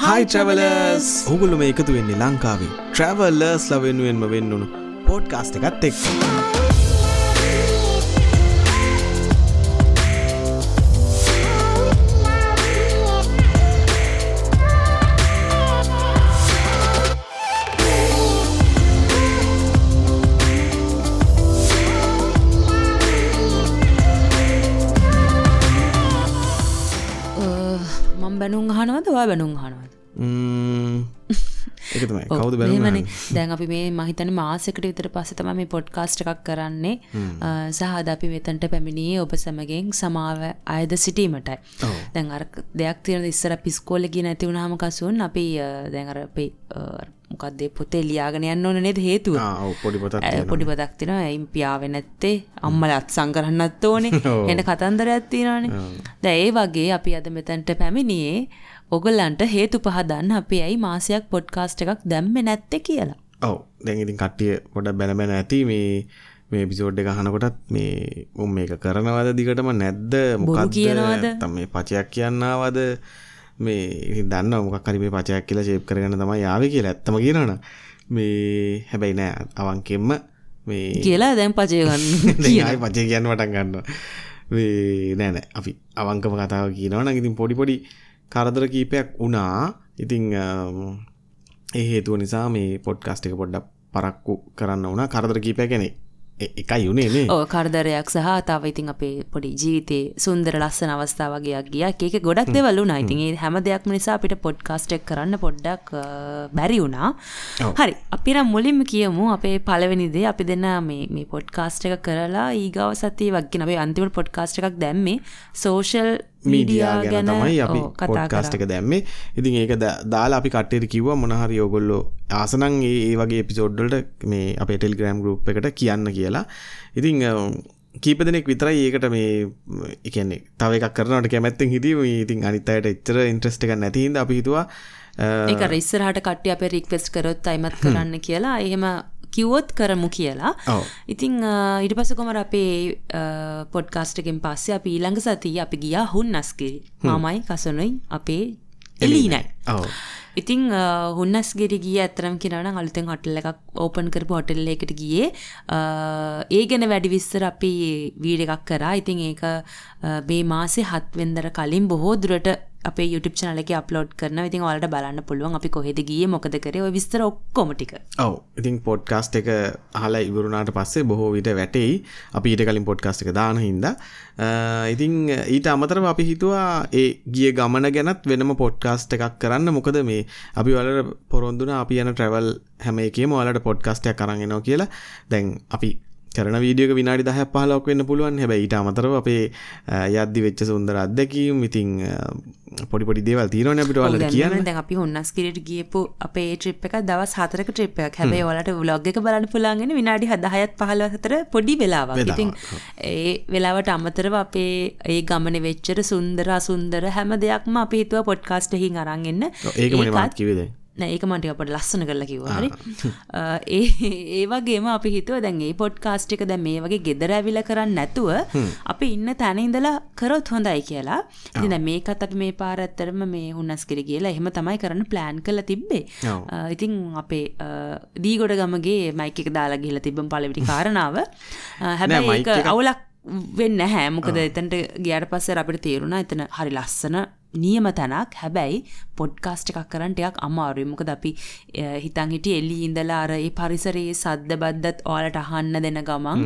හයි ට්‍රවලස් හුගුලුම එකතු වෙන්නේ ලංකාවේ. ට්‍රවල්ලර්ස් ලවෙනුවෙන්ම වෙන්නුණු පෝඩ්කාස්ට එකත් එක් මං බැනුම් අහනවද? වා බැනුම් හනවද එකතමයි කවුද බැ මෙමන දැන් අපි මේ මහිතන මාසකට විතර පස්ස තම මේ පොඩ්කාස්ට එකක් කරන්නේ. සහද අපි මෙතන්ට පැමිණියේ ඔබ සැමගෙන් සමාව අයද සිටීමටයි. දැන් අර දෙයක් තියෙන ඉස්සර පිස්කෝලගි නැති වුණහම කසුන් අපි දැන්ර අපේ මොකක්දේ පොතේ ලියාගෙන යන්න ඕන නේද හේතුව? පොඩි පොඩි පදක් තින ඇයිම් පියාව නැත්තේ අම්මල අත්සං කරන්නත් ඕනේ. එන කතන්දර ඇත්තිනනේ ද ඒ වගේ අපි අද මෙතැන්ට පැමිණියේ ඔගොල්ලන්ට හේතු පහදන්න අපි ඇයි මාසයක් පොඩ්කාස්ට එකක් දැම්ම නැත්ත කියලා. ඔව. දැන් ඉතින් කට්ටිය පොඩ බැනබැන ඇති මේ මේ පිසෝඩ් එක හනකොටත් මේ උම් මේක කරනවද දිගටම නැද්ද? මොකක් කියනවද? තම මේ පචයක් කියන්නවද? මේ දන්න මොකක්හරි මේ පචයක් කියලා ශේප් කරගන්න තමයි යාව කියලා ඇත්තම කියනන මේ හැබැයි නෑ. අවංකෙම්ම මේ කියලා දැන් පචයගන්න පචය කියන්න වටන් ගන්න නෑනෑ අපි අවංකම කතාව කියනවන ඉතින් පොඩි පොඩි කරදර කීපයක් වුණා. ඉතිං ඒ හේතුව නිසා මේ පොඩ්කාස්ට එක පොඩ්ඩක් පරක්කු කරන්න වුණා. කරදර කීපය ගැනෙ එකයි යුනේ ඕ කරදරයක් සහ තාව ඉතින් අපේ පොඩි ජීවිතේ සුන්දර ලස්සන අවස්ථාවගේයක් ගිය. ඒක ගොඩක් දෙවල් වුණා. ඉතින් ඒ හැම දෙයක්ම නිසා අපිට පොඩ්කාස්ට් එක කරන්න පොඩ්ඩක් බැරි වුණා. හරි අපි නම් මුලින්ම කියමු අපේ පළවෙනි දේ. අපි දෙන්න මේ මේ පොඩ්කාස්ට් එක කරලා ඊගාව සතියේ වගේ අපේ අන්තිම පොඩ්කාස්ට් එකක් දැම්මේ. සෝෂල් මීඩියා ගැන තමයි අපි පොඩ්කාස්ට් එක දැම්මේ. ඉතින් ඒක දාලා අපි කට්ටේට කිව්වා මොනහරි ඔගොල්ලෝ ආසනං ඒ වගේ එපිසෝඩ්ඩලට මේ අපේ ටෙල්ග්‍රම් ගරුප් එකට කියන්න කියලා. ඉතිං කීප දෙනෙක් විතරයි ඒකට මේ එකන්නේ තව එකක් කරනට කැමැත්තෙන් හිටිය. ඉතින් අනිත්තයට එච්චර ඉන්ට්‍රස්ට එක නැතිහිද අපි හිතුවා ඒක රිස්සරහට කට්ටිය අපේ රික්වෙස්ට් කරොත් අයිමත් කරන්න කියලා. එහෙම කිව්වොත් කරමු කියලා. ඉතිං අ, ඊට පස්ස කොමර අපේ පොඩ්කාස්ටකෙන් පස්සේ අපි ඊළඟ සතිය අපි ගියා හුන්නස්කිරි මාමයි කසනුයි අපේ එලීනයි ඉතිං හුන්නස් ගෙරි ගිය ඇතරම් කිරන අලුතෙන් හොටල් එකක් ඕපන් කරපු හොටල්ල එකට ගියේ. ඒ ගැන වැඩි විස්තර අපි වීඩ එකක් කරා. ඉතිං ඒක මේ මාසේ හත්වෙන්දර කලින් බොහෝ දුරට අපේ YouTube channel එකේ අප්ලෝඩ් කරනවා. ඉතින් ඔයාලට බලන්න පුළුවන් අපි කොහෙද ගියේ මොකද කරේ ඔය විස්තර ඔක්කොම ටික. ඔව. ඉතින් පොඩ්කාස්ට් එක අහලා ඉවරුණාට පස්සේ බොහෝ විට වැටෙයි. අපි ඊට කලින් පොඩ්කාස්ට් එක දාන හින්දා. අ, ඉතින් ඊට අමතරව අපි හිතුවා ඒ ගිය ගමන ගැනත් වෙනම පොඩ්කාස්ට් එකක් කරන්න. මොකද මේ අපි වලට පොරොන්දුන අපි යන ට්‍රවල් හැම එකේම ඔයාලට පොඩ්කාස්ටයක් කරගෙනවා කියලා. දැන් අපි කරන වීඩියක විනාඩි දහ පහලක් වෙන්න පුළුවන්. හැබැයි ඊට අමතරව අපේ යද්දි වෙච්ච සුන්දර අත්දැකීම් ඉතින් අ, පොඩි පොඩි දේවල් තියෙනවනේ අපිට දැන් කියන්න. දැන් අපි හොන්නස් කිරිට ගියපු අපේ ට්‍රිප් එක දවස් 4ක ට්‍රිප් එකක්. හැබැයි ඔයාලට vlog එක බලන්න පුළුවන් වෙන්නේ විනාඩි 10ත් 15 අතර පොඩි වෙලාවක්. ඉතින් ඒ වෙලාවට අමතරව අපේ ඒ ගමනේ වෙච්චර සුන්දර අසුන්දර හැම දෙයක්ම අපි හිතුවා පොඩ්කාස්ට් එකකින් අරන් එන්න. ඒක මනේ ඒකත්- මාත් කිව්වේ දැන් ඒක මට අපට ලස්සන කරලා කිව්වා. හරි? ඒ ඒ වගේම අපි හිතුව දැන් ඒ පොඩ්කාස්ට් එක දැන් මේ වගේ ගෙදර ඇවිල්ලා කරන්න නැතුව අපි ඉන්න තැන ඉඳලා කරොත් හොඳයි කියලා. ඉතින් මේකත් අපි මේ පාර ඇත්තරම මේ හුන්නස්කිරි ගිහලා එහෙම තමයි කරන්න ප්ලෑන් කරලා තිබ්බේ. ඉතින් අපේ දීගොඩ ගමගේ මයික් එක දාලා ගිහලා තිබ්බම පළවෙනි කාරණාව. හැබැයි අවුලක් වෙන්න හැ මොකද එතන්ට ගියට පස්සේ අපිට තේරුණා එතන හරි ලස්සන නියම තැනක්. හැබැයි පොඩ්කාස්ට් එකක් කරන්න ටිකක් අමාරුයි. මොකද අපි හිතන් හිටියේ එළියේ ඉඳලා අර ඒ පරිසරයේ සද්ද බද්දත් ඔයාලට අහන්න දෙන ගමන්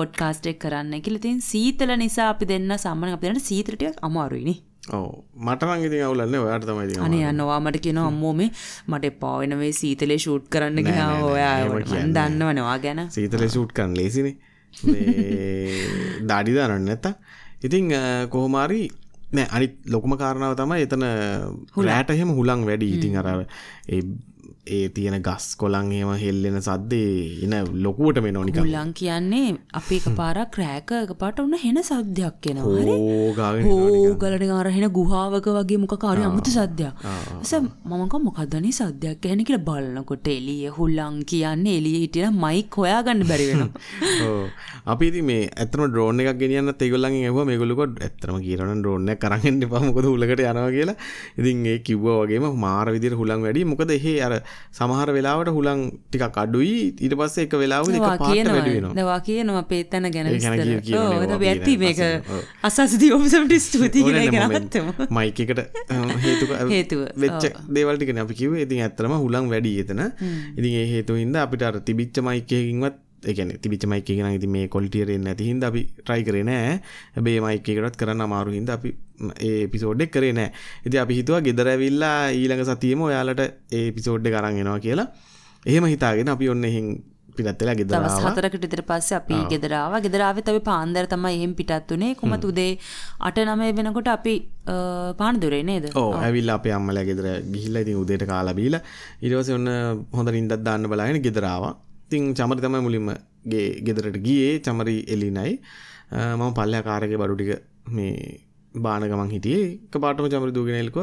පොඩ්කාස්ට් එක කරන්න කියලා. ඉතින් සීතල නිසා අපි දෙන්න සම්මන අපි දෙන්නට සීතල ටිකක් අමාරුයිනේ ඔව්. මට නම් ඉතින් අවුලන්නේ ඔයාට තමයි අනේ යනවා. මට කියනවා අම්මෝ මේ මට එපා වෙන මේ සීතලේ ෂූට් කරන්න නෑ, ගියා. නෑ, නෑ, ඔයා එහෙම මම කියන්නේ දන්නවනේ ඔයා ගැන. සීතල ෂූට් කරන්න ලේසිනේ මේ දාඩි දානන්න නැත්තා ඉතිං කොහොමාරි නෑ අනි ලොකුම කාරණාව තමයි එතන රෑට එහෙම හුලං වැඩි. ඉතිං අර ඒ තියෙන ගස් කොළන් ඒම හෙල්ලෙන සද්දේ එන ලොකුවට මේ නොනික හුල්ලං කියන්නේ අපි එක පාරක් රෑක එක පාට ඔන්න හෙන සද්‍යයක් ඕගාගෙන හෝගලට අරහෙන ගුහාාවක වගේ මොකකාරය අමුතු සද්‍යයක් ස මමක මොකදනේ සද්‍යයක් ගැන කියල බලන්නකොට එලිය හුල්ලං කියන්නේ එලිය හිටිය මයික් හොයා ගන්න බැරිවෙන අපි මේ ඇතම ඩ්‍රෝන එකක් ගෙනියන්න තෙගොල්ලන් ඒව මේගොලුකොට ඇත්තම කියරන ඩ්‍රෝන කරන්න පමකොද හුලකට යනවා කියලා. ඉතින් ඒ කිව්ව වගේම මාර විදිර හුලන් වැඩි. මොකද එහේ අර සමහර වෙලාවට හුලන් ටික කඩුයි ඊට පස්සේ එක වෙලාව කියනවා. දවා කියනවා පේතන ගැන ඇත්ති මේක ඔව්. අසසති ඔබසට ස්තුතියි ගැනත්තම මයිකට හේතු හේතුව. වෙච්ච දේවල්ටික අපි කිව ඉතින් ඇත්තරම හුලන් වැඩි එතන. ඉතින් ඒ හේතු හින්ද අපිට අර තිබිච්ච මයිකයකින්වත් එකන තිබිච මයික ගෙන ඉති මේ කොලිටියරෙන් නැති හිද අපි ට්‍රයි කරේ නෑ. හැබේ මයිකකටත් කරන්න අමාරු හිද අපි ඒ පිසෝඩ්ඩෙක් කරේ නෑ. ඉති අපි හිතුව ගෙදරැවිල්ලා ඊළඟ සතියම ඔයාලට ඒ පිසෝඩ්ඩ කරන්ගෙනවා කියලා. එහෙම හිතාගෙන අපි ඔන්න එහින් පිටත්වෙලා ගෙදරවා හතරකට ඉදිර පස්සේ අපි ගෙදරාව ගෙදරාව තව පාන්දර තමයි එහෙම පිටත් වනේ කොමත් උදේ අට නමය වෙනකොට අපි පාන දුරේ නේද? ඕ ඇවිල්ලා අපේ අම්මල ගෙදර ගිහිල්ල ඉතින් උදේට කාලබීල ඉරවස ඔන්න හොඳ ඉන්දත් දාන්න බලාගෙන ගෙදරාවා තින් චමරි තමයි මුලින්ම ගේ ගෙදරට ගියේ. චමරි එලිනයි මම පල්ලයා කාරගේ බඩු ටික මේ බාන ගමන් හිටියේ. එක පාටම චමරි දූගෙනල්කව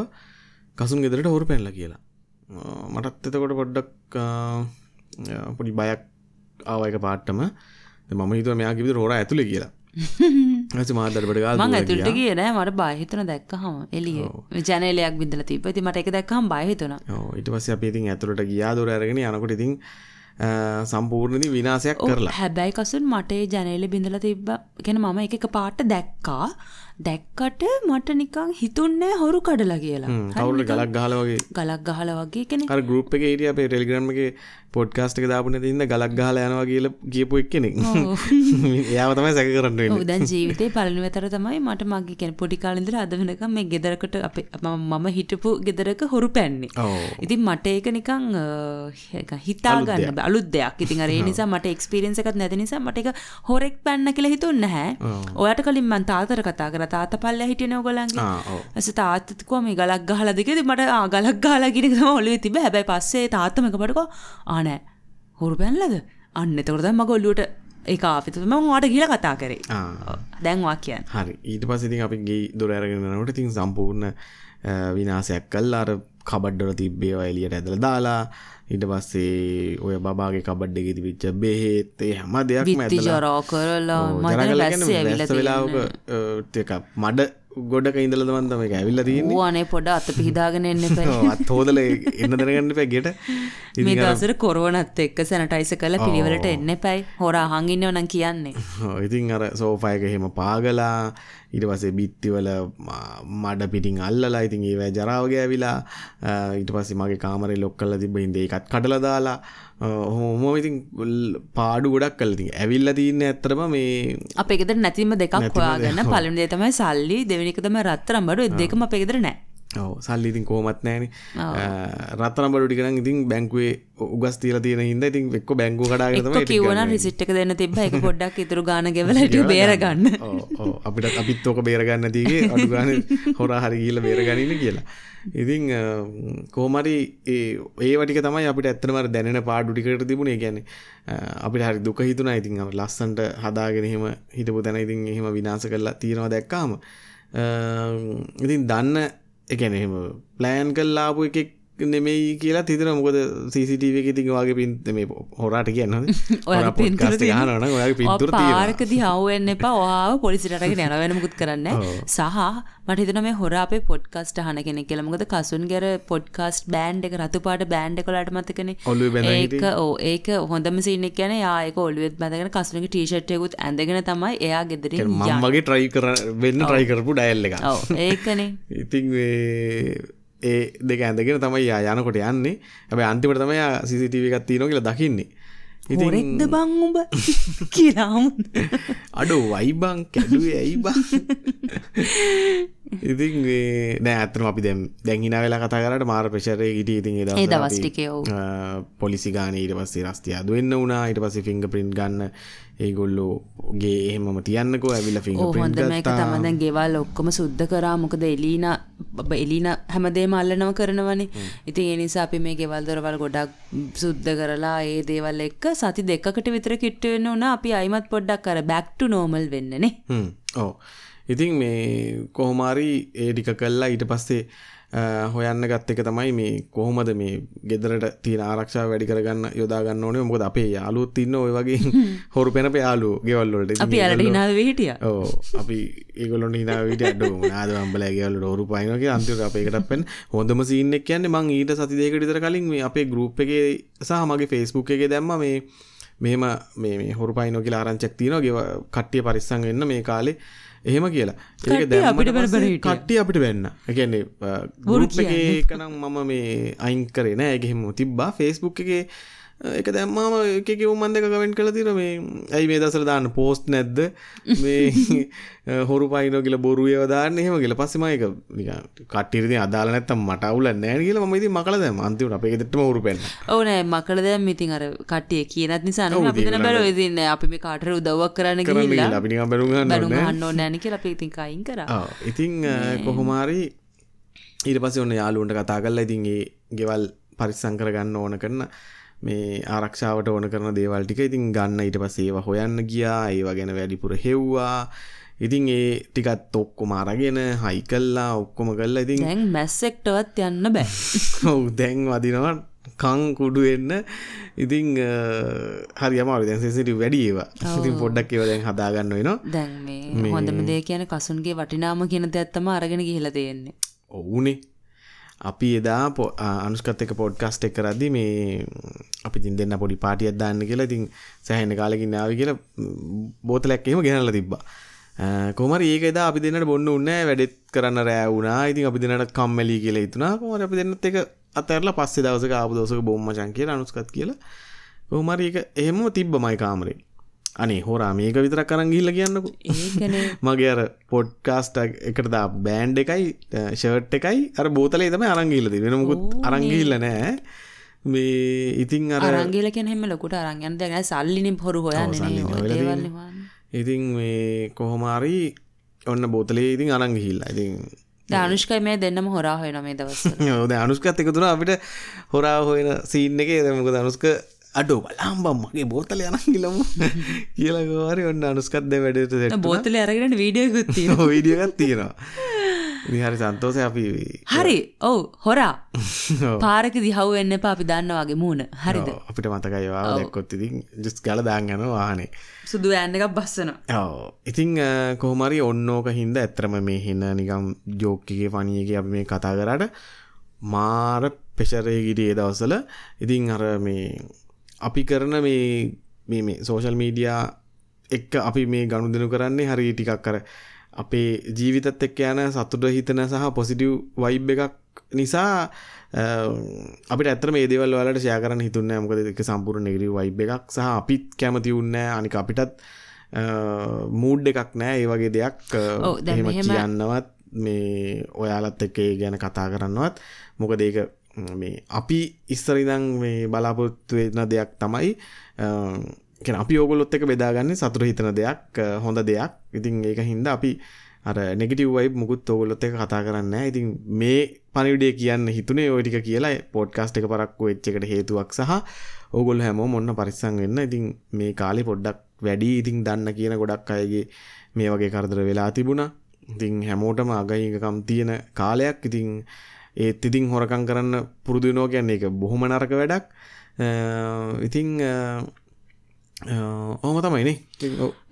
කසුන් ගෙදරට හොරු පැනල කියලා. මටත් එතකොට පොඩ්ඩක් පොඩි බයක් ආවයක පාට්ටම මම හිතුව මෙයා කිවිද රෝර ඇතුළ කියලා. ඇස මාදරපට ගාල් මං ඇතුළට කිය නෑ. මට බාහිතන දැක්කහම. එලිය ජනලයක් බිඳල තිබ ති මට එක දැක්කම් බාහිතුන ඊට පස්සේ අපි ඉතින් ඇතුළට ගියා. දොර අරගෙන යනකොට ඉතින් අ, සම්පූර්ණදී විනාශයක් කරලා. හැබැයි කසුන් මටේ ජනේල බිඳල තිබ්බ. ගැන මම එක පාට දැක්කා. දැක්කට මට නිකං හිතුන්නෑ හොරු කඩලා කියලා. කවුරුට ගලක් ගහලා වගේ. ගලක් ගහල වගේ කෙනෙ අර ගෲප් එකේ හිටිය අපේ ටෙලිග්‍රෑම් එකේ පොඩ්කාස්ට් එක දාපු නැති හින්දා ගලක් ගහලා යනවා කියලා කියපු එක්කෙනෙක්. එයාව තමයි සැක කරන්න දැන් ජීවිතේ පලනි වෙතර තමයි මට මගේ කෙන පොඩි කාලින්දර අද වෙනකම් මේ ගෙදරකට මම හිටපු ගෙදරක හොරු පැන්නේ. ඉතින් මට ඒක නිකං හිතාගන්න. අලුත් දෙයක්. ඉතින් අර නිසා මට එක්ස්පීරියන්ස් එකක් නැති නිසා මට ඒක හොරෙක් පැන්න කියලා හිතුන්නේ නැහැ. ඔයාට කලින් මං තාත්තට කතා කරා. තාත්තා පල්ලෙහා හිටියනේ ඔව්. ඇස තාත්තත් කිව්වා මේ ගලක් ගහලාද? කියලා. ඉතින් මට ආ ගලක් ගහලා කියන එක තමයි ඔළුවේ තිබ්බේ. හැබැයි පස්සේ තාත්තම එකපාරට කිව්වා ආ නෑ. හොරු පැනලාද? අන්න එතකොට තමයි මගේ ඔළුවට ඒක ආපිට මම ඔයාට ගිහලා කතා කරේ. ආ ඔව්. දැන් වා කියන්න. හරි ඊට පස්සේ ඉතින් අපි ගේ දොර අරගෙන යනකොට ඉතින් සම්පූර්ණ අ, විනාශයක් කළා අර කබඩ් වල තිබ්බේ ඒවා එළියට ඇදලා දාලා ඊට පස්සේ ඔය බබාගේ කබඩ් එකේ තිබිච්ච බෙහෙත් ඒ හැම ඇදලා ජරා කරලා ටිකක් මඩ ගොඩක ඉඳලා තමයි ඒක ඇවිල්ලා තියෙන්නේ අනේ පොඩ අත පිහිදාගෙන එන්න එපා. ඔව්, අත් හොදලා එන්න දැනගන්න එපා ගෙට මේ දවසට කොරුවනත් එක්ක සැනටයිස කළ පිළිවෙලට එන්න එපැයි හොර අහන් ඉන්නව නම් කියන්නේ. ඉතින් අර සෝෆා එක එහෙම පාගලා ඊට පස්සේ බිත්තිවල මඩ පිටින් අල්ලලා ඉතින් ඒවැ ජරාව ගෑවිලා අ, ඊට පස්සේ මගේ කාමරේ ලොක් කරලා තිබ්බ හින්දා ඒකත් කඩලා දාලා ඔහොම ඉතින් පාඩු ගොඩක් ඉතින් ඇවිල්ලා තින්නේ ඇත්තටම මේ අපේ ගෙදර නැතිම දෙකක් හොයාගන්න. පළවෙනි දේ තමයි සල්ලි දෙවෙනි එක තමයි රත්තරන් බඩු. ඒ දෙකම අපේ ගෙදර නැහැ. ඔව් සල්ලි ඉතින් කොහොමත් නැහනේ රත්තරන් බඩු ටික නම් ඉතින් බැංකුවේ උගස් තියලා තියෙන හින්දා ඉතින් එක්ක බැංකුව කඩාගෙන තමයි එක්ක කිව්වනම් රිසිට් එක දෙන්න තිබ්බා ඒක පොඩ්ඩක් ඉතුරු ගාන ගෙවලා හිටිය බේර ගන්න. ඔව් ඔව් අපිට අපිත් ඕක බේරගන්න නැතිගේ අඩු ගානේ හොරා හරි ගිහිල්ලා බේරගනින්න කියලා. කොහොම හරි ඒ ඒව ටික තමයි අපිට ඇත්තටම අර දැනෙන පාඩු ටිකට තිබුණේ. ඒ කියන්නේ අ, අපිට හරි දුක හිතුණා. ඉතින් ලස්සන්ට හදාගෙන එහෙම හිටපු තැන ඉතින් එහෙම විනාශ කරලා තියනවා දැක්කාම ඉතින් දන්න ඒ කියන්නේ එහෙම ප්ලෑන් කරලා ආපු එකෙක් නෙමෙයි කියලා හිතෙනවා මොකද CCTV එකේ ඉතින් ඔයාගේ පින් මේ හොරාට කියන්නේ ඔය තියෙනවා පාරකදී හවු වෙන්න එපා. ඔයාව පොලිසියට අරගෙන යනවා වෙන මුකුත් කරන්නේ. සහ මට හිතෙනවා මේ හොරා අපේ පොඩ්කාස්ට් අහන කෙනෙක් කියලා. මොකද කසුන්ගේ අර පොඩ්කාස්ට් බෑන්ඩ් එක රතු පාට බෑන්ඩ් එක වලට මතකනේ. ඒක ඔව් ඒක හොඳම සීන් එක කියන්නේ යා ඒක ඔළුවෙත් බැඳගෙන කසුන්ගේ ටී-ෂර්ට් එකකුත් ඇඳගෙන තමයි එයා ගෙදරින් මම වගේ ට්‍රයි කර වෙන්න ට්‍රයි කරපු ඩයල් එක ඒකනේ. ඉතින් ඒ දෙක ඇඳගෙන තමයි යා යනකොට යන්නේ. හැබැයි අන්තිමට තමයි එකක් තියෙනවා කියලා දකින්නේ. ඉතින් හොරෙක්ද බං උඹ? කියලා හමුද. අඩෝ වයිබං කැඩුවේ ඇයි බං? ඉතින් ඒ නෑ ඇත්තටම අපි දැන් hina වෙලා කතා කරාට මාර එක හිටියේ. ඉතින් ඒ ඒ දවස්වල දවස් අපි, ටිකේ ඔව්. අ, පොලිසි ගානේ ඊට පස්සේ රස්තිය අදු වෙන්න වුණා. ඊට පස්සේ ෆින්ගර් ප්‍රින්ට් ගන්න ඒගොල්ලෝ ගේ එහෙමම තියන්නකෝ හොඳම එක ගත්තා. තමයි. දැන් ගෙවල් ඔක්කොම සුද්ධ කරා. මොකද එලීනා එලින හැමදේම අල්ලනව කරනවනේ. ඉතින් ඒ නිසා අපි මේ ගෙවල් දොරවල් ගොඩක් සුද්ධ කරලා ඒ දේවල් එක්ක සති දෙකකට විතර කිට්ට වෙන්න උනා. අපි අයිමත් පොඩ්ඩක් කර බැක් ටු නෝමල් වෙන්නනේ ඕ ඉතින් මේ කොහොමාරි ඒ ටික කල්ලා ඊට පස්සේ හොයන්න ගත්ත එක තමයි මේ කොහොමද මේ ගෙදරට තියෙන ආරක්ෂා වැඩි කරගන්න යොදාගන්න ඕනේ. මොකද අපේ යාලුත් ඉන්න ඔය වගේ හොරු පෙන යාලු ගෙවල්ලොට අපි අලට හිනාව හිටිය. ඕ අපි ඒගොලො හිනාවට අඩ නාද අම්බල ගෙවල්ලට ඔරු පයිනක අන්තිර අපේකට පෙන් හොඳම සිීන්නෙක් කියන්නේ මං ඊට සති දෙකටිතර කලින් මේ අපේ ගරුප් එක සහ මගේ ෆෙස්බුක් එක දැම්ම මේ මෙහෙම මේ හොරු පයිනෝ කියලා ආරංචක් තියනවා. ගෙව කට්ටිය පරිස්සං වෙන්න මේ කාලේ එහෙම කියලා. ඒක පස්සේ කට්ටිය අපිට වෙන්න. එකන්නේ ගුරුප් එකේ එකනම් මම මේ අයින් කරේ නෑ. ඒගෙහෙම තිබ්බා. ෆේස්බුක් එකේ එක දැම්මාම එකක උමන් දෙක කවෙන්ට කළ තිර මේ ඇයි මේ දසර දාන්න පෝස්ට් නැද්ද? මේ හොරු පයිනෝ කියල බොරුව දාන්න එහෙම කියල. පස්සමයක කටිරදි අදාල නැත්තම් මට අවුල නෑ කියල ම ඉති මකල දැම අන්තිවට අප ෙතම හරු පෙන් ඕනෑ මකල දැම් ඉතින් අර කටිය කියනත් නිසා අපින බැල ඉතින්න අපි මේ කාටර උදවක් කරන්න අපි බැරුගන්න හන්න නෑන කියලා අපි ඉතින් කයින් කර. ඉතින් කොහොමාරි ඊට පස ඔන්න යාලුන්ට කතා කරලා ඉතින්ගේ ගෙවල් පරිස්සං කරගන්න ඕන කරන්න මේ ආරක්ෂාවට ඕන කරන දේවල් ටික. ඉතින් ගන්න ඊට පස්සේ ඒවා හොයන්න ගියා. ඒවා ගැන වැඩිපුර හෙව්වා. ඉතින් ඒ ටිකත් ඔක්කොම අරගෙන හයි කල්ලා ඔක්කොම කල්ලා ඉතින් දැන් මැස්සෙක්ටවත් යන්න බෑ. ඔව් දැන් වදිනවා කං කුඩු වෙන්න. ඉතින් හරි අමාරු දැන් සෙන්සිටිව් වැඩි ඒවා. ඉතින් පොඩ්ඩක් ඒවා දැන් හදාගන්න වෙනවා. දැන් මේ හොඳම දේ කියන්නේ කසුන්ගේ වටිනාම කියන දේත් තමයි අරගෙන ගිහිලා තියෙන්නේ. ඔව්නේ අපි එදා අනුස්කත් එක පොඩ්කස්ට් එක කරදදි මේ අපි තින් දෙන්න පොඩි පාටියක් දාන්න කියලා ඉතින් සැහෙන කාලකින් නාව කියලා බෝතලැක් එහෙම ගෙනල්ල තිබ්බා. කොමර ඒක එදා අපි දෙන්නට බොන්න උන්න වැඩෙත් කරන්න රෑ වුණා. ඉතින් අපි දෙන්නට කම්මැලි කියලා හිතුනා කොමර අපි දෙන්නත් එක අතරලා පස්සේ දවසක ආපු දවසක බොම්ම චන් කියලා අනුස්කත් කියලා. කොහමර ඒක එහෙම තිබ්බමයි කාමරේ. අනේ හෝරා මේක විතර කරන් ගිල්ල කියන්නකු. මගේ අර පොඩ්කාස්ට එකට දා බෑන්් එකයි ෂර්ට් එකයි අර බෝතලේ තම අරංගිල්ලද වෙන මුකුත් අරංගිල්ල නෑ මේ ඉතින් අර අරංගිල කෙන හෙම ලොකුට අරංගන්න දැන සල්ලිනින් හොරු හොයන්න ඉතින් මේ කොහොමාරි ඔන්න බෝතලේ ඉතින් අරංගිහිල්ල ඉතින් ධනුෂ්කයි මේ දෙන්නම හොරා හොයන මේ දවස් ද අනුස්කත් එක තුර අපිට හොරා හොයන සීන්න එක. දමක දනුස්ක අඩෝ බලාම්බම් මගේ බෝතල යනගිලමු කියලගවාරි ඔන්න අනුස්කත්ද වැඩට බෝතල අරගෙන වීඩියගුත්ති වීඩියගත් තියෙනවා. හරි සන්තෝසය අපි හරි. ඔව් හොරා. පාරක දිහව් එන්න එපා අපි දන්නවාගේ මූුණ. හරිද? අපිට මතකයිවා දැක්කොත් ඉතින් ජුස් කල දාගන්න වාහනේ. සුදු ඇන්න එකක් බස්සන ඉතිං කොහමරි ඔන්නෝක හින්ද ඇත්‍රම මේ හින්න නිකම් ජෝක්කිගේ පනියගේ අපි මේ කතා කරට මාර පෙෂරයගිට ඒ දවසල ඉතිං අර මේ අපි කරන මේ මේ සෝෂල් මීඩියා එක්ක අපි මේ ගණු දෙනු කරන්නේ හරි ටිකක් කර අපේ ජීවිතත් එක්ක යන සතුට හිතන සහ පොසිටිව් වයිබ් එකක් නිසා අපිට ඇතර මේ දේවල් වලට ෂයා කරන්න හිතුන්න මොකද එක සම්පූර්ණ නෙගරී වයිබ් එකක් සහ අපිත් කැමති උන්න අනික අපිටත් මූඩ් එකක් නෑ ඒ වගේ දෙයක් එහෙම කියන්නවත් මේ ඔයාලත් එක්ක ගැන කතා කරන්නවත්. මොකද ඒක මේ අපි ඉස්සරිදං මේ බලාපොත්තු වෙන දෙයක් තමයි අපි ඕගොලොත් එක බෙදාගන්න සතුර හිතන දෙයක් හොඳ දෙයක්. ඉතින් ඒක හින්ද අපි අර නෙගටව වයි මුකුත් ඔගොලොත් එක කතා කරන්න ඉතින් මේ පනිවිඩේ කියන්න හිතුනේ ඔටික කියලා. පොඩ්කාස්ට එක පරක්කු එච්චකට හේතුවක් සහ ඕගොල් හැමෝ මොන්න පරිස්සං වෙන්න. ඉතින් මේ කාලෙ පොඩ්ඩක් වැඩි ඉතින් දන්න කියන ගොඩක් අයගේ මේ වගේ කරදර වෙලා තිබුණ. ඉතින් හැමෝටම අගහිකකම් තියෙන කාලයක්. ඉතින් ඒත් ඉතින් හොරකං කරන්න පුරුදුනෝ කියන්නේ එක බොහොම නරක වැඩක්. ඉතින් ඕම තමයිනේ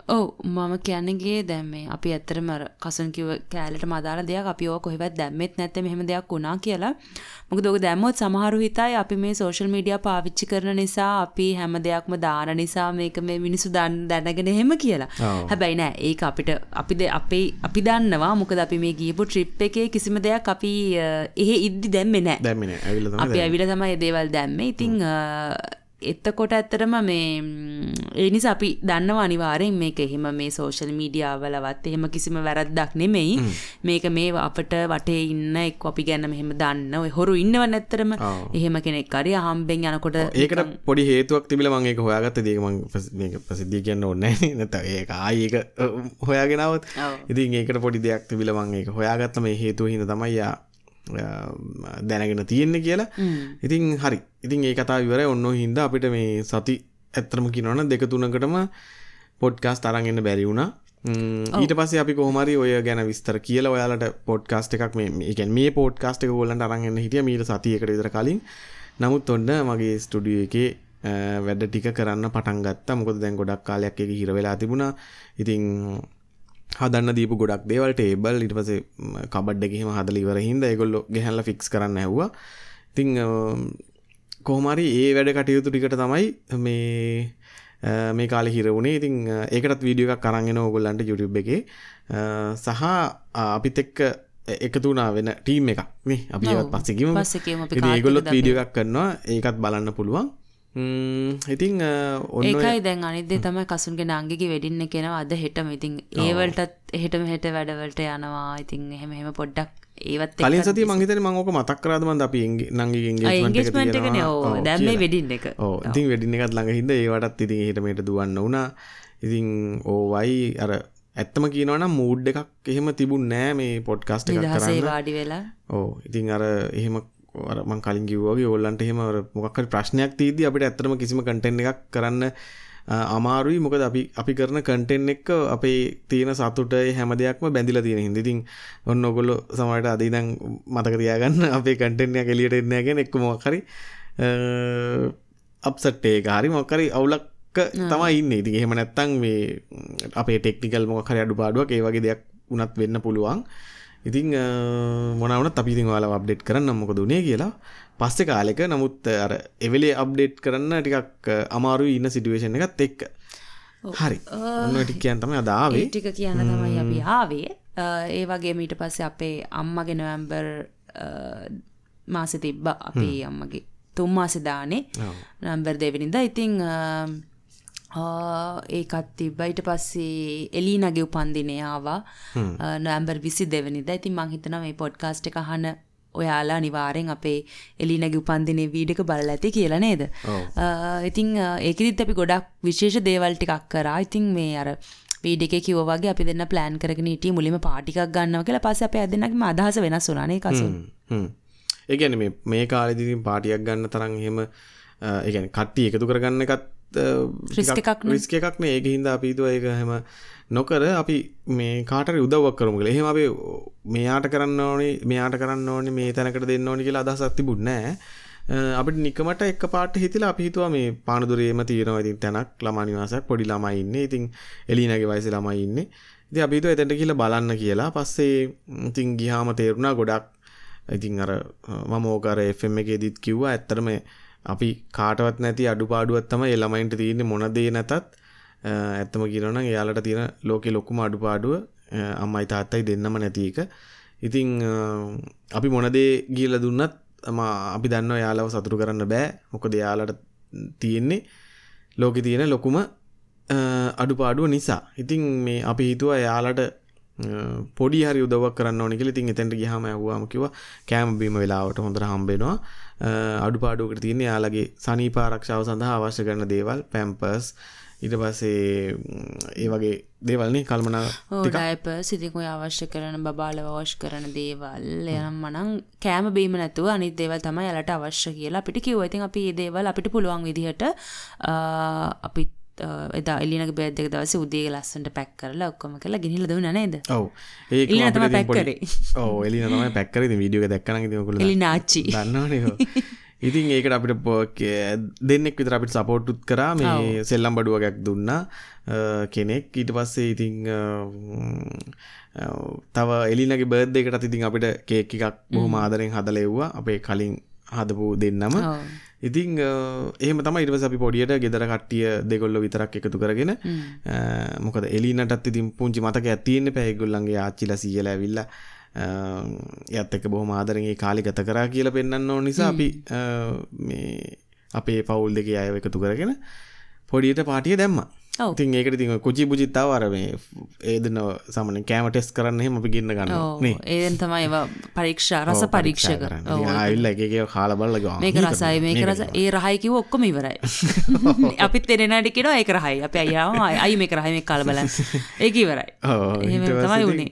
ඔව් මම කියන්නගේ දැම්මේ අපි ඇත්තරම කසන් කිව කෑලට මදාල දෙයක් අපි ඕ කොහෙවත් දැම්මෙත් නැත්ත මෙහෙම දෙයක් වුණා කියලා. මොකද ඔක දැම්මොත් සමහරු හිතයි අපි මේ සෝෂල් මීඩියා පාවිච්චි කරන නිසා අපි හැම දෙයක්ම දාන නිසා මේක මේ මිනිසු දන් දැනගෙන එහෙම කියලා. හැබැයි නෑ ඒක අපිට අපිද අපේ අපි දන්නවා. මොකද අපි මේ ගියපු ට්‍රිප් එකේ කිසිම දෙයක් අපි එහෙ ඉද්දි දැම්මේ නෑ. දැම්මේ අපි ඇවිල තමයි දේවල් දැම්මේ. ඉතිං එත්තකොට ඇත්තරම මේ එනිස අපි දන්න අනිවාරෙන් මේක එහෙම මේ සෝෂල් මීඩියාවලවත් එහෙම කිසිම වැරද්දක් නෙමෙයි. මේක මේ අපට වටේ ඉන්න එක් අපි ගැන මෙහෙම දන්න ඔය හොරු ඉන්නව නැත්තරම එහෙම කෙනෙක් කරි අහම්බෙන් යනකොට ඒකට පොඩි හේතුවක් තිබිල මංඒක හොයාගත්ත දේකම මේක ප්‍රසිද්ධිය කියන්න ඕන්න නැත ඒක ආඒක හොයාගෙනවත් ඉතින් ඒකට පොඩි දෙයක් තිබිල මං ඒක හොයාගත්ත මේ හේතුව හිද තමයියා දැනගෙන තියෙන්නේ කියලා. ඉතින් හරි. ඉතින් ඒ කතා විවර ඔන්න හින්ද අපිට මේ සති ඇත්තරම කිනවන දෙක තුනකටම පොඩ්කාස් තරන්ගන්න බැරි වුණා. ඊට පස්සේ අපි කොහමරි ඔය ගැන විස්තර කියල ඔයාලට පොඩ්කාස්ට එකක් මේ එකන් මේ පෝඩ්කාස්ට එක ගොලන්ට අරගන්න හිටිය මීට සතියකට විතර කලින්. නමුත් ඔන්න මගේ ස්ටඩිය එකේ වැඩ ටික කරන්න පටන් ගත්තා. මොකද දැන් ගොඩක් කාලයක් එක හිර වෙලා තිබුණා. ඉතින් හදන්න දීපු ගොඩක් දේවල් ටේබල් ඉට පසේ කබඩ් එකෙම හදල ඉවර හින්ද ඒගොල්ලො ගෙහැල්ල ෆික්ස් කරන්න ඇහවා ඉතිං කොහමරි ඒ වැඩ කටයුතු ටිකට තමයි මේ මේ කාලෙ හිර වුණේ. ඉතින් ඒකටත් වීඩියෝ එකක් අරගෙන ඕගොල්ලන්ට YouTube එකේ. සහ අපිත් එක්ක එකතුනා වෙන ටීම් එකක් මේ අපි ඒවත් පස්සෙකිම ඒගොල්ලොත් වීඩියෝ එකක් කරනවා. ඒකත් බලන්න පුළුවන් ඔන්න ඒකයි දැන් අනිදේ තමයි කසුන්ගේ නංගිගේ වෙඩින්න කෙනවා අද හෙටම. ඉතින් ඒවලටත් එහෙටම හෙට වැඩවලට යනවා. ඉතින් එහෙම එහෙම පොඩ්ඩක් ඒවත් කලින් සති මංහිතන මංක මතක් කරාදමන් අපි නංගේ ඒගේස්මට එකන. ඕ දැම්ම වෙඩින්න එක. ඉතින් වෙඩින්න එකත් ළඟ හිද ඒවටත් ඉතින් හිටමට දුවන්න වුණා. ඉතින් ඕවයි අර ඇත්තම කියනවනම් මූඩ් එකක් එහෙම තිබුණ නෑ මේ පොඩ්කාස්ට වාඩි වෙලා. ඕ ඉතින් අර එහෙම මං කලින් කිව්වගේ ඔල්ලන්ට එහෙම මොකක් ප්‍රශ්නයක් තිීදී අපිට ඇත්තම කිසිම කටෙන්් එකක් කරන්න අමාරුයි. මොකද අපි අපි කරන කටෙන් එක්ක අපේ තියෙන සතුට හැම දෙයක්ම බැඳිල තියෙන හිදිතින් ඔන්න ඔගොල්ලො සමට අදීදං මතක තියාගන්න අපේ කටෙන්ය කෙලියට එන්නගෙන එක්ක මොක්කරි අප්සට්ටේ හරි මොක්කරි අවුලක් තමයි ඉන්න. ඉති එහෙම නැත්තං මේ අපේ ටෙක්නිකල් මොකරි අඩු පාඩුවක් ඒ වගේ දෙයක් උනත් වෙන්න පුළුවන් ඉතිං මොනවන අපිතින් වාලා අප්ඩේට් කරන්න මොක දුනේ කියලා. පස්සෙ කාලෙක නමුත් අර එවෙලේ අප්ඩේට් කරන්න ටිකක් අමාරු ඉන්න සිටුවේෂන් එකත් එක්ක. හරි. ටික් කියන් තම අදාවේ ටික කියන්න තමයි අපි ආවේ. ඒ වගේ මීට පස්සේ අපේ අම්මගෙන නොවැම්බර් මාසෙ තිබ්බ. අපේ අම්මගේ තුම් මාසෙදානේ නම්බර් දෙවනිද. ඉතිං ඒකත් තිබ්බයිට පස්සේ එලීනගේ උපන්දිනය ආවා. නොම්බර් විසි දෙවනිද ඉතින් මංහිතන මේ පොඩ්කාස්ට් එක හන ඔයාලා නිවාරෙන් අපේ එලිනගේ උපන්දිනේ වීඩක බල ඇති කියලා නේද? ඉතිං ඒකදිත් අපි ගොඩක් විශේෂ දේවල් ටිකක් කරා. ඉතින් මේ අර වීඩ එක කිව වගේ අපි දෙන්න ප්ලෑන් කරගෙන හිටිය මුලිම පාටිකක් ගන්නව කියලා. පස්ස අප ඇදනක්ම අදහස වෙනස් වුනානේ කසු ඒගැන මේ කාලෙදිතින් පාටියක් ගන්න තරන් හෙම ඒගැන කට්ටි එකතු කරගන්න එකත් රිස්ක එකක්න ඒක හින්ද අපිතුව ඒක හෙම නොකර අපි මේ කාට උදවක් කරමුල එහෙම අපේ මෙයාට කරන්න ඕනි මෙයාට කරන්න ඕනි මේ තැනකට දෙන්න ඕනි කියලා අදහසක් තිබුණෑ අපිට නිකමට එක් පාට හිතිලා අපිහිතුවා මේ පානදුරේම තියෙනවා ඉතින් තැනක් ළමනිවාසයක් පොඩි ළමයි ඉන්න. ඉතින් එලිනගේ වයස ළමයි ඉන්න. ඉති අපිතු එතැට කියලා බලන්න කියලා. පස්සේ ඉතින් ගිහාම තේරුණා ගොඩක්. ඉතින් අර මම ඕකර එෆම් එකේ දිත් කිව්වා ඇත්තරම අපි කාටවත් නැති අඩුපාඩුවත් තම එළමයින්ට තියන්නේ මොනදේ නැතත් ඇත්තම කියනවනම් එයාලට තියෙන ලෝකෙ ලොකුම අඩුපාඩුව අම්මයි තාත්තයි දෙන්නම නැති එක. ඉතින් අපි මොනදේ ගිහිල්ලා දුන්නත් අපි දන්නවා යාලව සතුටු කරන්න බෑ. මොකද යාලට තියෙන්නේ ලෝකෙ තියෙන ලොකුම අඩුපාඩුව නිසා. ඉතින් මේ අපි හිතුවා යාලට පොඩි හරි උදවක් කරන්න ඕනි කියලා ඉතින් එතෙන්ට ගියාම ඇහුවාම කිව්වා කෑම බීම වෙලාවට හොඳට හම්බෙනවා. අඩුපාඩුවකට තියෙන්නේ යාලගේ සනීප ආරක්ෂාව සඳහා අවශ්‍ය කරන දේවල් පැම්පර්ස් ඊට පස්සේ ඒ වගේ දේවල්නේ කල්මනා ඩයිප සිතිකුය අවශ්‍ය කරන බාල අවශ්‍ය කරන දේවල් එනම් මනං කෑම බීම නැතුව අනි දේවල් තමයි යාලට අවශ්‍ය කියලා අපිට කිව්ව. ඉතින් අපි ඒ දේවල් අපිට පුළුවන් විදිහට අපි එදා එලිනක බේදක දවස උදේ ලස්සට පැක් කරලා ඔක්කොම කරලා ගෙනහිල දුන්න නේද? ඔව්. ඒ තම පැක්කරේ ඕ එලි තමයි පැක්කර විඩියෝ දැක්කන එලි නාච්චි. දන්නවනේ ඉතින් ඒකට අපිට පෝක දෙන්නෙක් විතර අපිට සපෝට්ටුත් කරා. මේ සෙල්ලම් බඩුවගැක් දුන්නා. කෙනෙක්. ඊට පස්සේ ඉතිං තව එලිනගේ බර්ධ එකට ඉතින් අපිට කේක් එකක් බොහොම ආදරෙන් හදලෙව්වා අපේ කලින් හදපු දෙන්නම. ඉතිං ඒම තම ඉටවස අපි පොඩියට ගෙදර කට්ටිය දෙගොල්ල විතරක් එකතු කරගෙන මොකද එලිනටත් ඉතින් පුංචි මතක ඇතියන්න පැයගොල්ලන්ගේ ආච්චිල සියල ඇවිල්ලා යත් එක බොහොම ආදරගේ කාලි ගත කරා කියල පෙන්න්න ඕ නිසා අපි අපේ පවුල් දෙක අය එකතු කරගෙන පොඩියට පාටිය දැම්ම. ඉතින් ඒකට ඉතින් කුචි පුචිත්තාව අර මේ ඒදන සමන කෑම ටෙස් කරන්න එහෙම අපි ගින්න ගන්න ඒෙන් තමයි ඒවා පරීක්ෂා රස පරීක්ෂක. ආල්ල එක කාල බල්ල මේක රසයි මේක රස. ඒ රහයිකිව ඔක්කොම ඉවරයි. අපිත් එරෙනට කියෙන ඒක රහයි. අප අයාම අයි මේ කරහම කාල බලන් ඒක ඉවරයි. තමයි වුණේ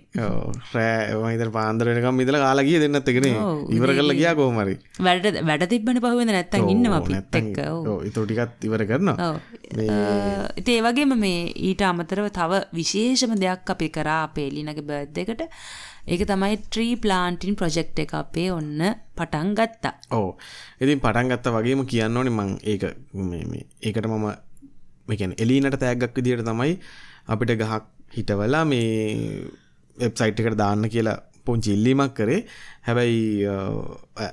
රෑ පාන්දරනකම් ඉදල කාලගිය දෙන්නත්තගෙන ඉවර කරල ගියා කෝමරි වැඩ වැඩ තිබන පහුවෙන නැත්තන් ඉන්න අපිත් එක්ක. ඉතෝටිකත් ඉවර කරනවා. ඉතේ වගේම මේ ඊට අමතරව තව විශේෂම දෙයක් අපි කරා අපේ එලිනගේ බර්ද් එකට. ඒක තමයි ට්‍රී ප්ලාන්ටින් ප්‍රොජෙක්් එක අපේ ඔන්න පටන් ගත්තා. ඕ ඉතින් පටන් ගත්ත වගේම කියන්න ඕනේ මං ඒක ඒකට මම මේකැන එලීනට තෑගක් විදියට තමයි අපිට ගහක් හිටවලා මේ වෙබ්සයිට් එකට දාන්න කියලා පොංචි ඉල්ලීමක් කරේ. හැබැයි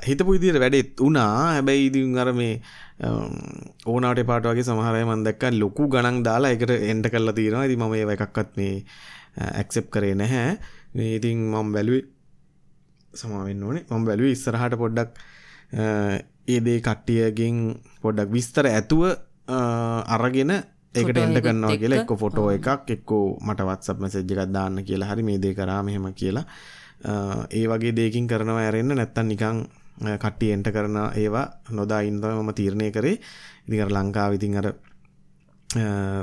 හිතපු ඉදිර වැඩෙත් වනා හැබැයි ඉදින් අර මේ ඕනාට පාට වගේ සමහරය මන්දක්ක ලොකු ගණන් දාලා එකට එන්ට කල්ලා තියෙනවා. ඇති මම ඒ එකක්වත් මේ ඇක්සෙප් කරේ නැහැ. ඉතින් මම් බැලුවේ සමාවෙන්න ඕනේ. මම බැලුව ඉස්සරහට පොඩ්ඩක් ඒදේ කට්ටියගෙන් පොඩ්ඩක් විස්තර ඇතුව අරගෙන ඒකට එන්ට කරන්නවා කියලා එක්ක? ෆොටෝ එකක් එක්කෝ මට වත්සප් මැසෙජ් එකක් දාන්න කියලා හරි මේ දේ කරා මෙහෙම කියලා. ඒ වගේ දෙකින් කරනවා ඇරෙන්න්න නැත්තන් නිකං කට්ටිය එන්ට කරන ඒවා නොදා ඉන්දව මම තීරණය කරේ. ඉදිකර ලංකාව ඉතින් අර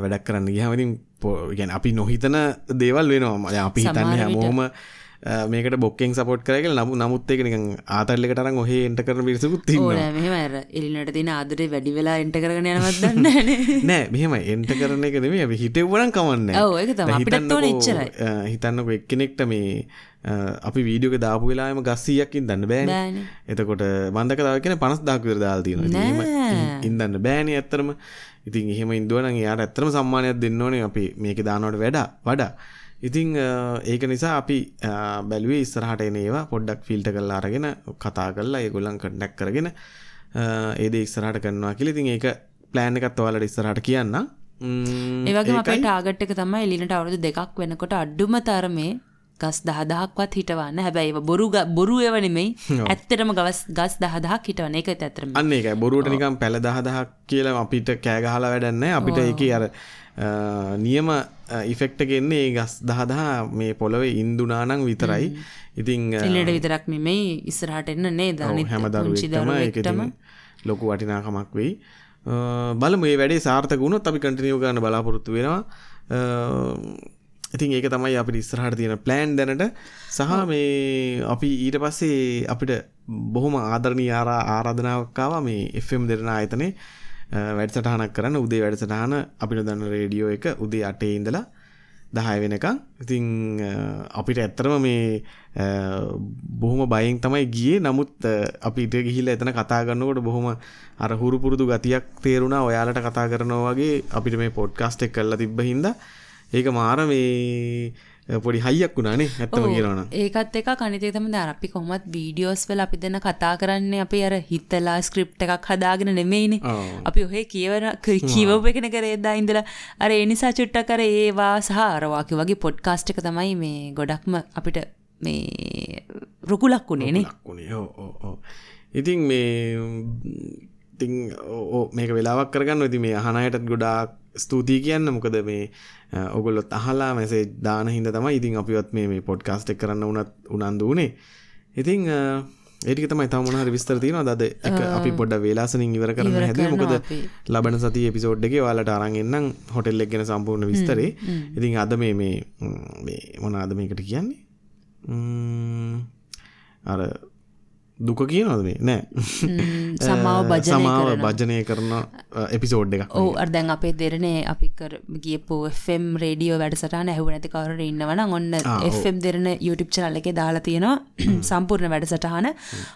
වැඩක් කරන්න ගිහමතින් පොගැන් අපි නොහිතන දේවල් වෙනවා. අපි හිතන්න හැමෝම මේකට බොක්කෙන් සපොට් කරගල නමු නමුත් එක නිකන් ආතල්ලෙක ටරන් ඔහේ එන්ට කරන පිරිසකුත් එලිනට තින ආදර වැඩි වෙලා එන්ට කරන යනවත්දන්න නෑ මෙහම එන්ට කරන එක නෙමේ හිටවරන් කමන්න හිතන්නක එක්කෙනෙක්ට මේ අපි වීඩියෝක දාපු වෙලාම ගස්සීයක්කින් දන්න බෑන. එතකොට බන්ධක දාවකෙන පනස් දාකර දාල්තින ඉදන්න බෑන ඇත්තරම ඉතින් එහෙම ඉන්දුවන යාට ඇත්තරම සම්මානයක් දෙන්න ඕනේ. අපි මේක දානවට වැඩ වඩා ඉතිං ඒක නිසා අපි බැලුවේ ඉස්සරහට එන ඒවා පොඩ්ඩක් ෆිල්ට කල්ලා අරගෙන කතා කරලා ඒගොල්ලන් කඩ්ඩක් කරගෙන ඒද ඉස්සරහට කරනවා කියල. ඉතින් ඒක ප්ලෑන් එකත් ඔයාලට ඉස්සරහට කියන්න ඒවගේ අපේ ටාගට් එක තමයි එලිනට අවුරුදු දෙකක් වෙනකොට අඩ්ඩුම තරමේ ගස් දහදහක්වත් හිටවන්න. හැබැයි බොරු බොරු එවනෙමයි ඇත්තටම ගවස් ගස් දහදහක් හිටවන එක ඇතරම අන්න එක බොරුවට නිකම් පැළ දහදහක් කියලා අපිට කෑගහලා වැඩන්න අපිට එක අර නියම ඉෆෙක්ට ගෙන්නේ ඒ ගස් දහදහා මේ පොළොවේ ඉන්දුනානං විතරයි. ඉතිං එලට විතරක් මෙමයි ඉස්සරහට එන්න නේ දාන හැම දරුවටම ලොකු වටිනාකමක් වෙයි. බලම මේ වැඩේ සාර්ථක වුණොත් අපි කටිනියෝ ගන්න බලාපොරොත්තු වෙනවා. ඉතින් ඒක තමයි අපිට ඉස්සරහට තියෙන ප්ලෑන් දැනට සහ මේ අපි ඊට පස්සේ අපිට බොහොම ආදරණී ආරා ආරාධනාවක්කාව මේ FM දෙරන ආයතනේ වැඩසටහනක් කරන්න. උදේ වැඩසටහන අපිට දන්න රේඩියෝ එක උදේ අටේ ඉඳලා දහය වෙනකම් ඉතිං අපිට ඇත්තරම මේ බොහොම බයින් තමයි ගියේ. නමුත් අපිට ගිහිල්ල එතන කතා ගන්නකොට බොහොම අර හුරු පුරුදු ගතියක් තේරුණා. ඔයාලට කතා කරනවා වගේ අපිට මේ පොඩ්කාස්ට් එක කරලා තිබ්බ හින්දා. ඒක මාර මේ පොඩි හයියක් වුණානේ ඇත්තම කියනවන ඒකත් එක කනිතේ තම ද අපි කොහොමත් වීඩියෝස් වල අපි දෙන්න කතා කරන්නේ අපි අර හිතලා ස්ක්‍රිප්ට් එකක් හදාගෙන නෙමෙයිනේ. අපි ඔහේ කියවන කියවපු එකන කරේදා ඉඳලා. අර ඒ නිසා චුට්ටක් අර ඒවා සහ අර වාගේ පොඩ්කාස්ට් එක තමයි මේ ගොඩක්ම අපිට මේ රුකුලක් වුණේනේ ඉතින් මේ ඉතින් මේක වෙලාවක් කරගන්න ඉති මේ අහනයටත් ගොඩාක් ස්තුතියි කියන්න. මොකද මේ ඔගොල්ලොත් අහලා මැසේ දාන හිද තමයි ඉතින් අපිවත් මේ පොඩ්කාස්ට් කරන්න උනත් උනන්දු වනේ. ඉතින් ඒටික තමයි තමුණහර විස්තර තියෙනවා දද එක අපි පොඩ්ඩ වේලාසනින් ඉවර කරන්න හැද මොකද ලබන සති එපිසෝඩ් එක වාලට අරන්ගන්නම් හොටෙල් එක් ගෙන සම්පූර්ණ විස්තරේ. ඉතින් අද මේ මේ මොනාද මේකට කියන්නේ? අර දුක කියනවද මේ? නෑ. සමාව සමාව භජනය කරන එපිසෝඩ් එක ඕ අර්දැන් අපේ දෙරනේ අපිකර ගියපු ෆෙම් රේඩියෝ වැඩසටන ඇහු නැති කවර ඉන්නවන ඔන්න එම් දෙරන YouTube චනල්ල එක දාලා තියෙනවා සම්පූර්ණ වැඩසටහන.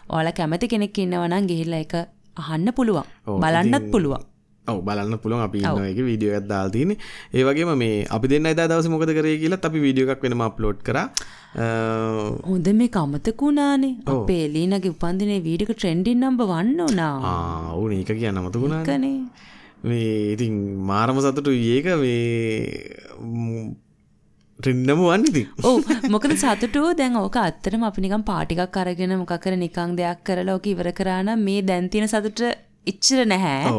ඕල කැමති කෙනෙක් ඉන්නවනම් ගිහිල්ල එක අහන්න පුළුවන්. බලන්නත් පුළුවන් ඔව බලන්න පුළුවන් අපි ඉන්නක වීඩියෝ එකක් දාලා තියෙන්නේ. ඒ වගේම මේ අපි දෙන්න එදා දවසේ මොකද කරේ කියලා අපි වීඩියෝ එකක් වෙනම අප්ලෝඩ් කරා. හොඳ මේ අමතකුණානේ අපේ එලීනගේ උපන්දිනේ වීඩියෝ ට්‍රෙන්ඩින් නම්බර් 1 වුණා. ආ උනේ ඒක කියන්න අමතකුණානේ මේ ඉතින් මාරම සතුටු ඒක මේ ට්‍රෙන්ඩම වන්න ඉතින්. ඕ මොකද සතුටුව? දැන් ඕක අත්තරම අපි නිකම් පාටිකක් අරගෙන මොකක් කර නිකං දෙයක් කරලා ඕක ඉවර කරා නම් මේ දැන් තියෙන සතුට එච්චර නැහැ.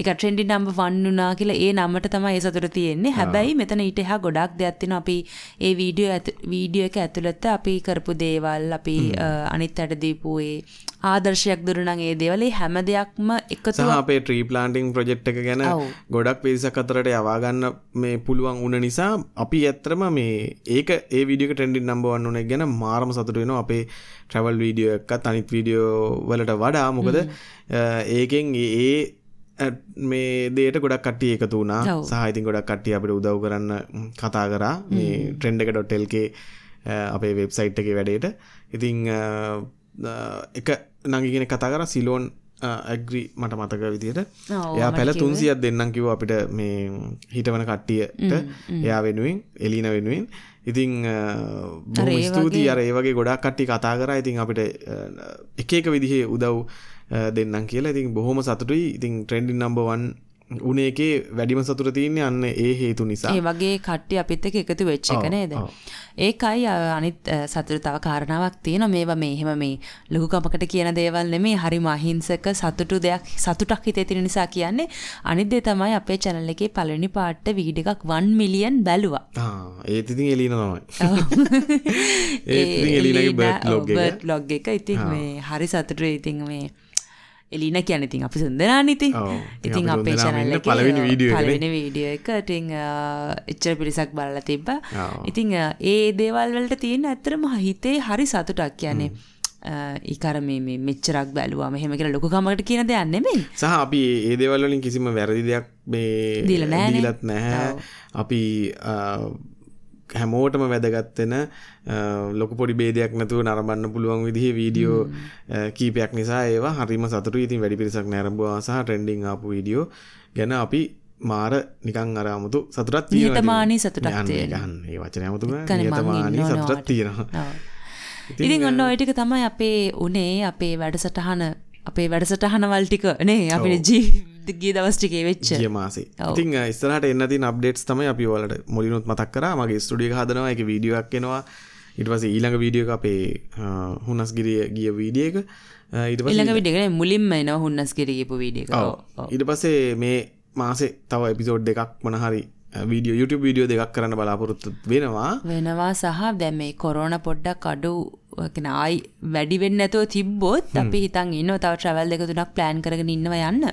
එක ට්‍රෙන්ඩි නම්බ වන්නුනා කියලා ඒ නම්මට තමයි ඒ සතුට තියෙන්නේ. හැබැයි මෙතන ඊට එහා ගොඩක් දෙයක් තියෙනවා. අපි ඒ වීඩියෝ වීඩියෝ එක ඇතුළත අපි කරපු දේවල් අපි අනිත් අයට දීපු ඒ ආදර්ශයක් දුරු නම් ඒ දේවල් හැම දෙයක්ම එකතු අපේ ට්‍රී ප්ලාන්ටිං ප්‍රජෙක්් එක ගැන. ගොඩක් පිරිසක් අතරට යවාගන්න මේ පුළුවන් උන නිසා අපි ඇත්තරම මේ ඒක ඒ විඩිය ටෙන්ඩි නම්බවන්න උන ගැන මාරම සතුට වෙන අපේ ට්‍රවල් වීඩියෝ එකත් අනිත් වීඩියෝ වලට වඩා. මොකද ඒකෙන් ඒ මේ දේට ගොඩක් කට්ටිය එකතු වුණා. සාහිතින් ගොඩක් කට්ටිය අපිට උදව් කරන්න කතා කරා. මේ ට්‍රෙන්ඩ් එක ඩොටෙල්ගේ අපේ වෙබ්සයිට් එක වැඩේට. ඉතිං එක නඟිගෙන කතා කර සිලෝන් ඇග්‍රී මට මතක විදියට එයා පැල. තුන්සියක් දෙන්නම් කිව අපිට මේ හිටවන කට්ටියට. එයා වෙනුවෙන් එලින වෙනුවෙන්. ඉතිං ස්තුතියි. අර ඒ වගේ ගොඩක් කට්ටි කතා කර. ඉතින් අපිට එක එක විදිහේ උදව් දෙන්නම් කියලා. ඉතින් බොහොම සතුටුයි. ඉතින් ට්‍රෙන්ඩින් නම්බවන් උනේ එකේ වැඩිම සතුර තියන්නේ අන්න ඒ හේතු නිසා. ඒ වගේ කට්ටි අපිත් එක එකතු වෙච්ච එක නේද. ඒකයි අනිත් සතුට තව කාරණාවක් තියෙන මේවා මේ එහෙම මේ ලොකුකමකට කියන දේවල් නෙමේ හරිම අහිංසක සතුටු දෙයක් සතුටක් හිතේ තියෙන නිසා කියන්නේ. අනිත් දේ තමයි අපේ channel එකේ පළවෙනි පාට වීඩියෝ එකක් 1 මිලියන් බැලුවා. ආ, ඒත් ඉතින් එලින තමයි. ඒත් ඉතින් එලිනගේ බර්ඩ් ලොග් එක. බර්ඩ් ලොග් එක. ඉතින් මේ හරි සතුටුයි. ඉතින් මේ එලින කියන්නේ ඉතින් අපි ඉතින් ඔව්. ඉතින් අපි එකේ පළවෙනි වීඩියෝ. පළවෙනි වීඩියෝ එක ඉතින් අ, එච්චර පිරිසක් බලලා තිබ්බා අ, ඒ දේවල් වලට තියෙන ඇත්තටම හිතේ හරි සතුටක් කියන්නේ ඒකර මේ මෙච්චරක් බැලුවා මෙහෙම කියලා ලොකු කමකට කියන දෙයක් නෙමෙයි සහ අපි ඒ දේවල් වලින් කිසිම වැරදි දෙයක් මේ දීලා නෑනේ. දීලත් නැහැ. අපි හැමෝටම වැදගත්වෙන ලොක පොඩි බේදයක් නැතුව නරඹන්න පුළුවන් විදිහ වීඩියෝ කීපයක් නිසා ඒවා හරිම සතුට ඉතින් වැඩි පිරිසක් නැරඹවා සහ ට්‍රෙන්ඩිං ආපු වීඩියෝ ගැන අපි මාර නිකං අරාමුතු සතුටත් ඉතින්. නිහතමානී සතුටක්. යන්න. ඒ වචනය අමුතුම එක්කනේ මං නිහතමානී ඉන්න ඕන සතුටක් ඔයාට. තියෙනවා. ඉතින් ඔන්න ඔය ටික තමයි අපේ උනේ අපේ වැඩසටහන අපේ වැඩසටහනවල් ටික නේ අපිට ජී ගිය දවස් ටිකේ වෙච්ච ගිය මාසේ. ඉතින් ඉස්සරහට එන්න තින් අප්ඩේට්ස් තමයි අපි ඔයාලට මුලිනුත් මතක් කරා මගේ ස්ටුඩිය හදනවා එක වීඩියෝ එකක් එනවා පස්සේ ඊළඟ වීඩියෝ අපේ හුනස්ගිරිය ගිය වීඩියෝ එක අ, ඊට පස්සේ ඊළඟ වීඩියෝ එක මුලින්ම එනවා හුන්නස් කිරීපු වීඩියෝ එක. ඔව්. ඔව්. ඔව්. ඊට පස්සේ මේ මාසේ තව එපිසෝඩ් දෙකක් මොනහරි වීඩියෝ YouTube වීඩියෝ දෙකක් කරන්න බලාපොරොත්තු වෙනවා වෙනවා සහ දැන් මේ කොරෝනා පොඩ්ඩක් අඩු කියන ආයි වැඩි වෙන්නේ නැතුව තිබ්බොත් අපි හිතන් ඉන්නවා තව ට්‍රැවල් දෙක තුනක් ප්ලෑන් කරගෙන ඉන්නවා යන්න.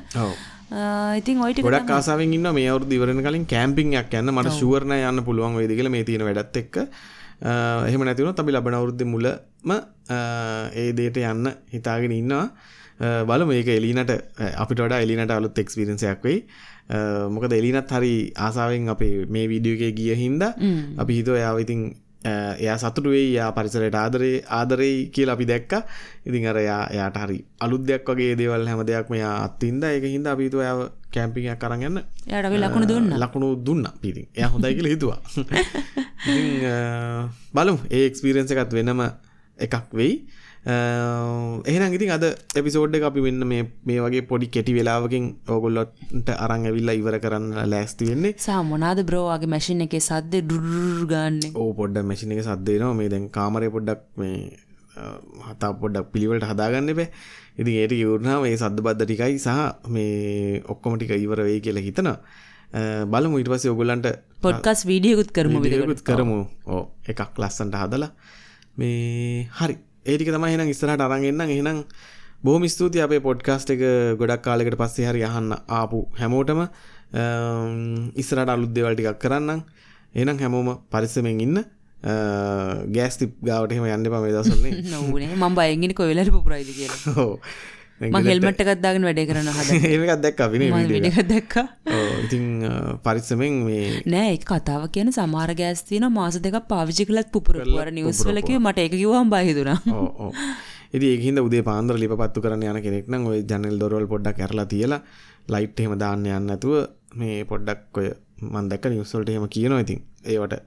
ඉතින් ටික ගොඩක් ආසාාවෙන් ඉන්න මේ අවුරුදු ඉවරන කලින් කෑම්පිංයක් යන්න මට ශුවරණ යන්න පුළුවන් වේද කියලා මේ තියෙන වැඩත් එක්ක. එහෙම නැති වුණොත් අපි ලබන අවුරුද්දේ මුලම ඒ දේට යන්න හිතාගෙන ඉන්නවා. බලමු මේක එලිනට අපිට වඩා එලිනට අලුත් එක්ස්පීරියන්ස් එකක් වෙයි. මොකද එලිනත් හරි ආසාවෙන් අපේ මේ වීඩියෝ එකේ ගිය හින්දා අපි හිතුවා එයාව ඉතින් එයා සතුටු වෙයි එයා පරිසරයට ආදරේ ආදරෙයි කියලා අපි දැක්කා. ඉතින් අර එයා එයාට හරි අලුත් දෙයක් වගේ දේවල් හැම දෙයක්ම එයා අත්විඳා ඒක හින්දා අපි හිතුවා එයාව කැම්පින් එකක් අරන් යන්න. එයාට අපි ලකුණු දුන්නා. ලකුණු දුන්නා. පිටින් එයා හොඳයි කියලා හිතුවා. ඉතින් බලමු. ඒ එක්ස්පීරියන්ස් එකත් වෙනම එකක් වෙයි එහෙනම් ඉතින් අද එපිසෝඩ් එක අපි මෙන්න මේ මේ වගේ පොඩි කෙටි වෙලාවකින් ඕගොල්ලොන්ට අරන් ඇවිල්ලා ඉවර කරන්න ලෑස්ති වෙන්නේ. සහ මොනාද බ්‍රෝ වගේ මැෂින් එකේ සද්දේ ඩුර් ගන්නේ. ඕ පොඩ්ඩක් මැසින එක සද්දේනවා මේ දැන් කාමරය පොඩ්ඩක් මේ හතා පොඩ්ඩක් පිළිවලට හදාගන්න බෑ ඉතින් ඒට යවරනාව මේ සද්ද බද්ධ ටිකයි සහ මේ ඔක්කොම ටික ඉවර වෙයි කියලා හිතන බලමු. ඉට පස්සේ ඔගොල්ලන්ට පොඩ්කාස් වීඩියකුත් කරමු විදිකුත් කරමු. ඕ එකක් ලස්සන්ට හදලා. මේ හරි ඒටික තමයි එහෙනම් ඉස්සරහට අරන්ගන්න එහෙනම් බොහොම ස්තුති අපේ පොඩ්කාස්ට් එක ගොඩක් කාලෙකට පස්සේ හරි අහන්න ආපු හැමෝටම. ඉස්සරට අලුත් දෙවල් ටිකක් කරන්නම්. එහෙනම් හැමෝම පරිස්සමෙන් ඉන්න. ගෑස්ති ගාවට එහෙම යන්න පම දසන්නේ නොවනේ මම බයගෙන කොවෙලට පුරයිද කියලා. හෝ හෙල්මට් එකක් දාගෙන වැඩේ කරන හද ඒකත් දැක් ඉතින් පරිස්සමෙන් මේ නෑ කතාව කියන සමහර ගෑස් තියෙන මාස කළත් පුපුරපු කරලත් අර නිවුස් පුපුරපුවා. වල කිව්ව මට හිතුණා. ඕ ඕ ඉති ඒහින්ද උදේ පාන්දර ලිපත්තු කරන්න යන කෙනෙක් නම් ඔය ජනල් දොරවල් පොඩ්ඩක් කරලා තියලා ලයිට් එහෙම දාන්න යන්න ඇතුව මේ පොඩ්ඩක් ඔය මන්දක්ක නිවස්සල්ට එහෙම කියනවා. ඉතින් ඒවට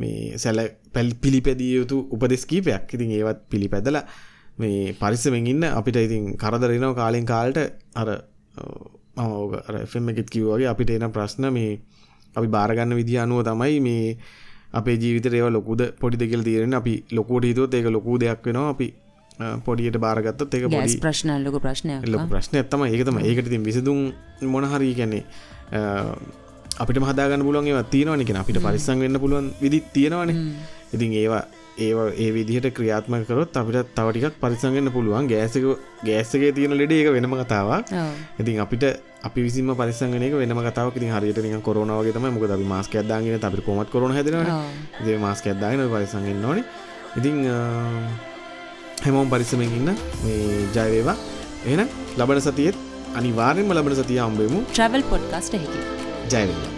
මේ සැල පැල් පිළිපැදිය යුතු උපදෙස් කීපයක්. ඉතින් ඒවත් පිළිපැදලා මේ පරිස්සමෙන් ඉන්න අපිට ඉතින් කරදරනව කාලෙන් කාල්ට. අර මම එකෙත් කිව්වගේ අපිට එන ප්‍රශ්න මේ අපි බාරගන්න විදි අනුව තමයි මේ අපේ ජීවිත ඒව ලොකුද පොඩි දෙකල් තීරෙන අපි ලොකුට හිතුවත් ඒක ලොකු දෙයක් වෙනවා. අපි පොඩියට බාරගත්තත් ගෑස් පොඩි ප්‍රශ්න ලොක ප්‍රශ්නයක් ලොක ප්‍රශ්න ඇත්තම ඒකතම ඒකට තින් විසදුම් මොනහරී කැන්නේ අපිට මහදාගන්න පුළුවන් ඒවා තියෙනවනික අපිට පරිස්සං වෙන්න පුළුවන් විදි තියෙනවන. ඉතින් ඒවා ඒවා ඒ විදිහට ක්‍රියාත්ම කරොත් අපිට තවටිකක් පරිසංගන්න පුළුවන්. ගෑසක ගෑස්සගේ තියෙන ලෙඩ ඒක වෙනම කතාවක්. ඉතින් අපිට අපි විසිම පරිසංගනක වෙන කතාව ඉතින් හරියට නික කොරනවගේ තම මොකද අපි මාස්ක ඇදාගෙන අපි කොමත් කරන හැදෙන දේ මාස්ක ඇදාගෙන පරිසංගෙන් නොන ඉතිං හැමෝම් පරිස්සමෙන් ඉන්න මේ ජයවේවා එන ලබන සතියත් අනිවාර්යෙන්ම ලබන සතිය අම්බෙමු ට්‍රවල් පොඩ්කස්ට Damien.